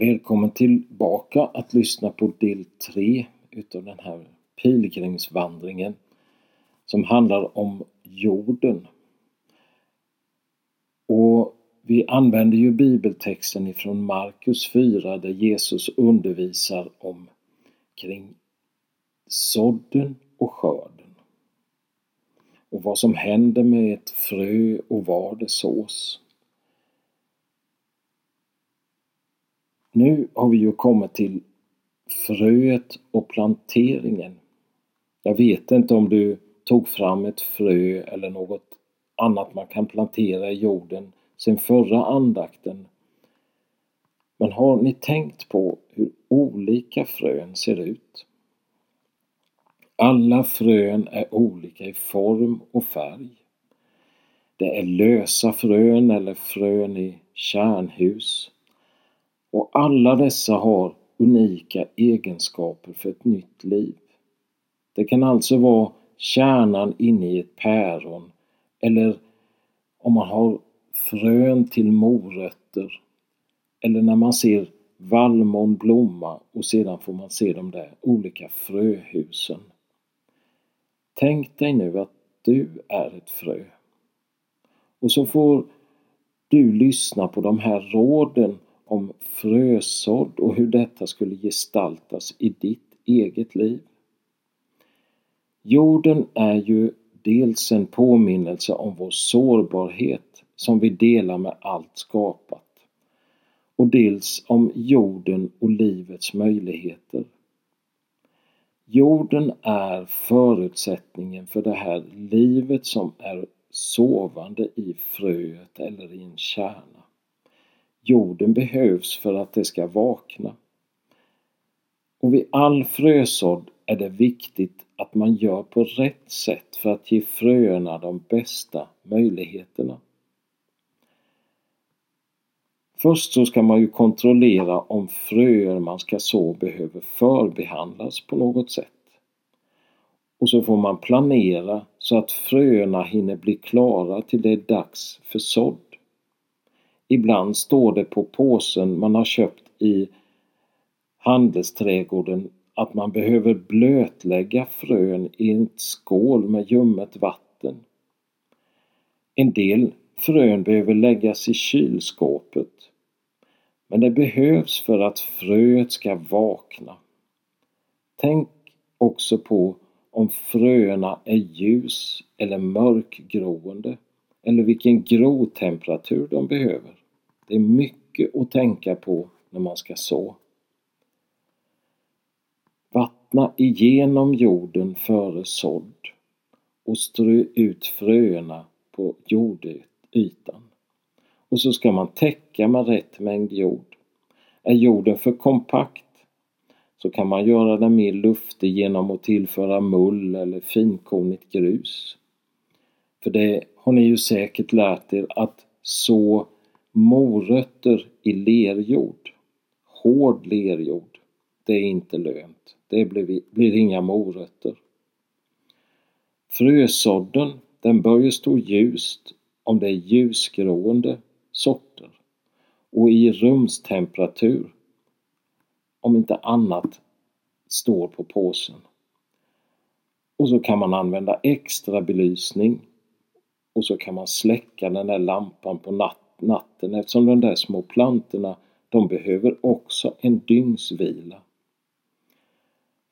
Välkommen tillbaka att lyssna på del 3 utav den här pilgrimsvandringen som handlar om jorden. Och vi använder ju bibeltexten ifrån Markus 4 där Jesus undervisar om kring sådden och skörden. Och vad som händer med ett frö och var det sås. Nu har vi ju kommit till fröet och planteringen. Jag vet inte om du tog fram ett frö eller något annat man kan plantera i jorden sen förra andakten. Men har ni tänkt på hur olika frön ser ut? Alla frön är olika i form och färg. Det är lösa frön eller frön i kärnhus. Och alla dessa har unika egenskaper för ett nytt liv. Det kan alltså vara kärnan inne i ett päron eller om man har frön till morötter eller när man ser vallmon blomma och sedan får man se de där olika fröhusen. Tänk dig nu att du är ett frö. Och så får du lyssna på de här råden om frösådd och hur detta skulle gestaltas i ditt eget liv. Jorden är ju dels en påminnelse om vår sårbarhet som vi delar med allt skapat och dels om jorden och livets möjligheter. Jorden är förutsättningen för det här livet som är sovande i fröet eller i en kärna. Jorden behövs för att det ska vakna. Och vid all frösådd är det viktigt att man gör på rätt sätt för att ge fröerna de bästa möjligheterna. Först så ska man ju kontrollera om fröer man ska så behöver förbehandlas på något sätt. Och så får man planera så att fröerna hinner bli klara till det är dags för sådd. Ibland står det på påsen man har köpt i handelsträdgården att man behöver blötlägga frön i en skål med ljummet vatten. En del frön behöver läggas i kylskåpet. Men det behövs för att fröet ska vakna. Tänk också på om fröna är ljus eller mörkgroende eller vilken grotemperatur de behöver. Det är mycket att tänka på när man ska så. Vattna igenom jorden före sådd och strö ut fröna på jordytan. Och så ska man täcka med rätt mängd jord. Är jorden för kompakt så kan man göra den mer luftig genom att tillföra mull eller finkornigt grus. För det har ni ju säkert lärt er att så morötter i lerjord, hård lerjord, det är inte lönt. Det blir, blir inga morötter. Frösådden, den bör ju stå ljust om det är ljusgrående sorter och i rumstemperatur om inte annat står på påsen. Och så kan man använda extra belysning och så kan man släcka den där lampan på natten natten eftersom de där små plantorna de behöver också en dygnsvila.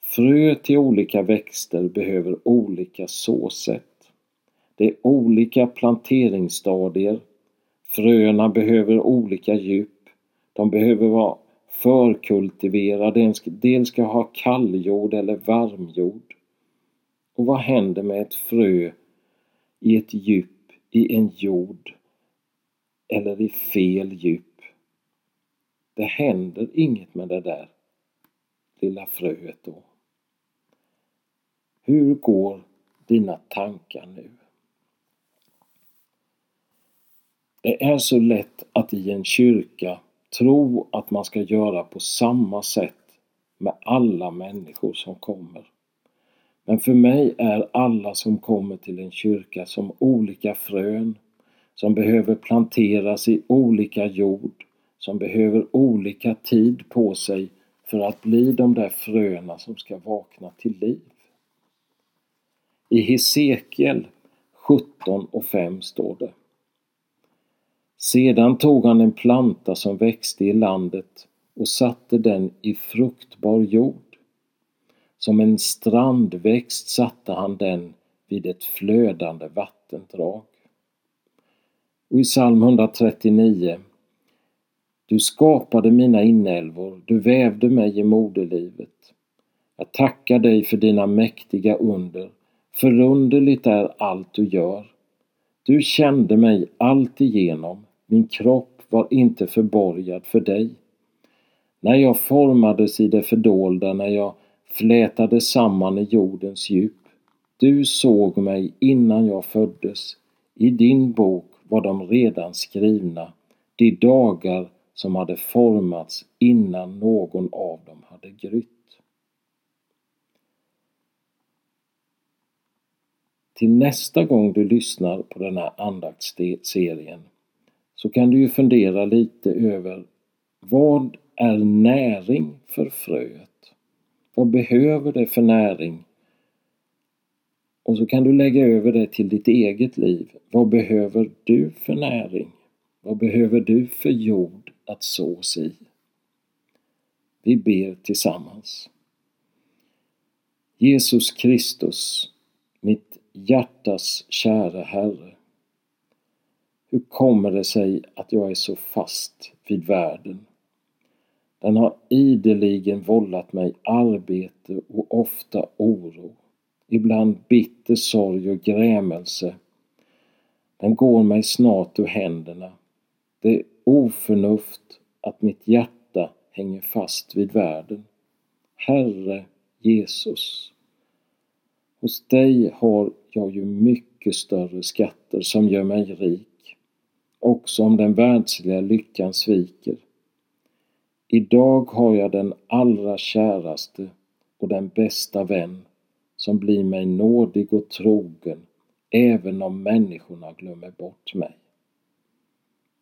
Frö till olika växter behöver olika såsätt. Det är olika planteringsstadier. Fröna behöver olika djup. De behöver vara förkultiverade, Del ska ha kalljord eller varmjord. Och vad händer med ett frö i ett djup i en jord eller i fel djup? Det händer inget med det där lilla fröet då. Hur går dina tankar nu? Det är så lätt att i en kyrka tro att man ska göra på samma sätt med alla människor som kommer. Men för mig är alla som kommer till en kyrka som olika frön som behöver planteras i olika jord som behöver olika tid på sig för att bli de där fröna som ska vakna till liv. I Hesekiel 17 och 5 står det Sedan tog han en planta som växte i landet och satte den i fruktbar jord. Som en strandväxt satte han den vid ett flödande vattendrag. Och i psalm 139 Du skapade mina inälvor, du vävde mig i moderlivet. Jag tackar dig för dina mäktiga under, förunderligt är allt du gör. Du kände mig alltigenom, min kropp var inte förborgad för dig. När jag formades i det fördolda, när jag flätade samman i jordens djup. Du såg mig innan jag föddes. I din bok var de redan skrivna, de dagar som hade formats innan någon av dem hade grytt. Till nästa gång du lyssnar på den här andaktsserien så kan du ju fundera lite över vad är näring för fröet? Vad behöver det för näring? Och så kan du lägga över det till ditt eget liv. Vad behöver du för näring? Vad behöver du för jord att sås i? Vi ber tillsammans. Jesus Kristus, mitt hjärtas kära Herre. Hur kommer det sig att jag är så fast vid världen? Den har ideligen vållat mig arbete och ofta oro, ibland bitter sorg och grämelse. Den går mig snart ur händerna. Det är oförnuft att mitt hjärta hänger fast vid världen. Herre Jesus, hos dig har jag ju mycket större skatter som gör mig rik, också om den världsliga lyckan sviker. Idag har jag den allra käraste och den bästa vän som blir mig nådig och trogen även om människorna glömmer bort mig.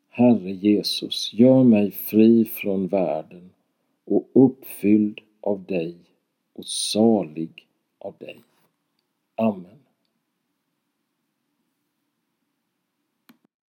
Herre Jesus, gör mig fri från världen och uppfylld av dig och salig av dig. Amen.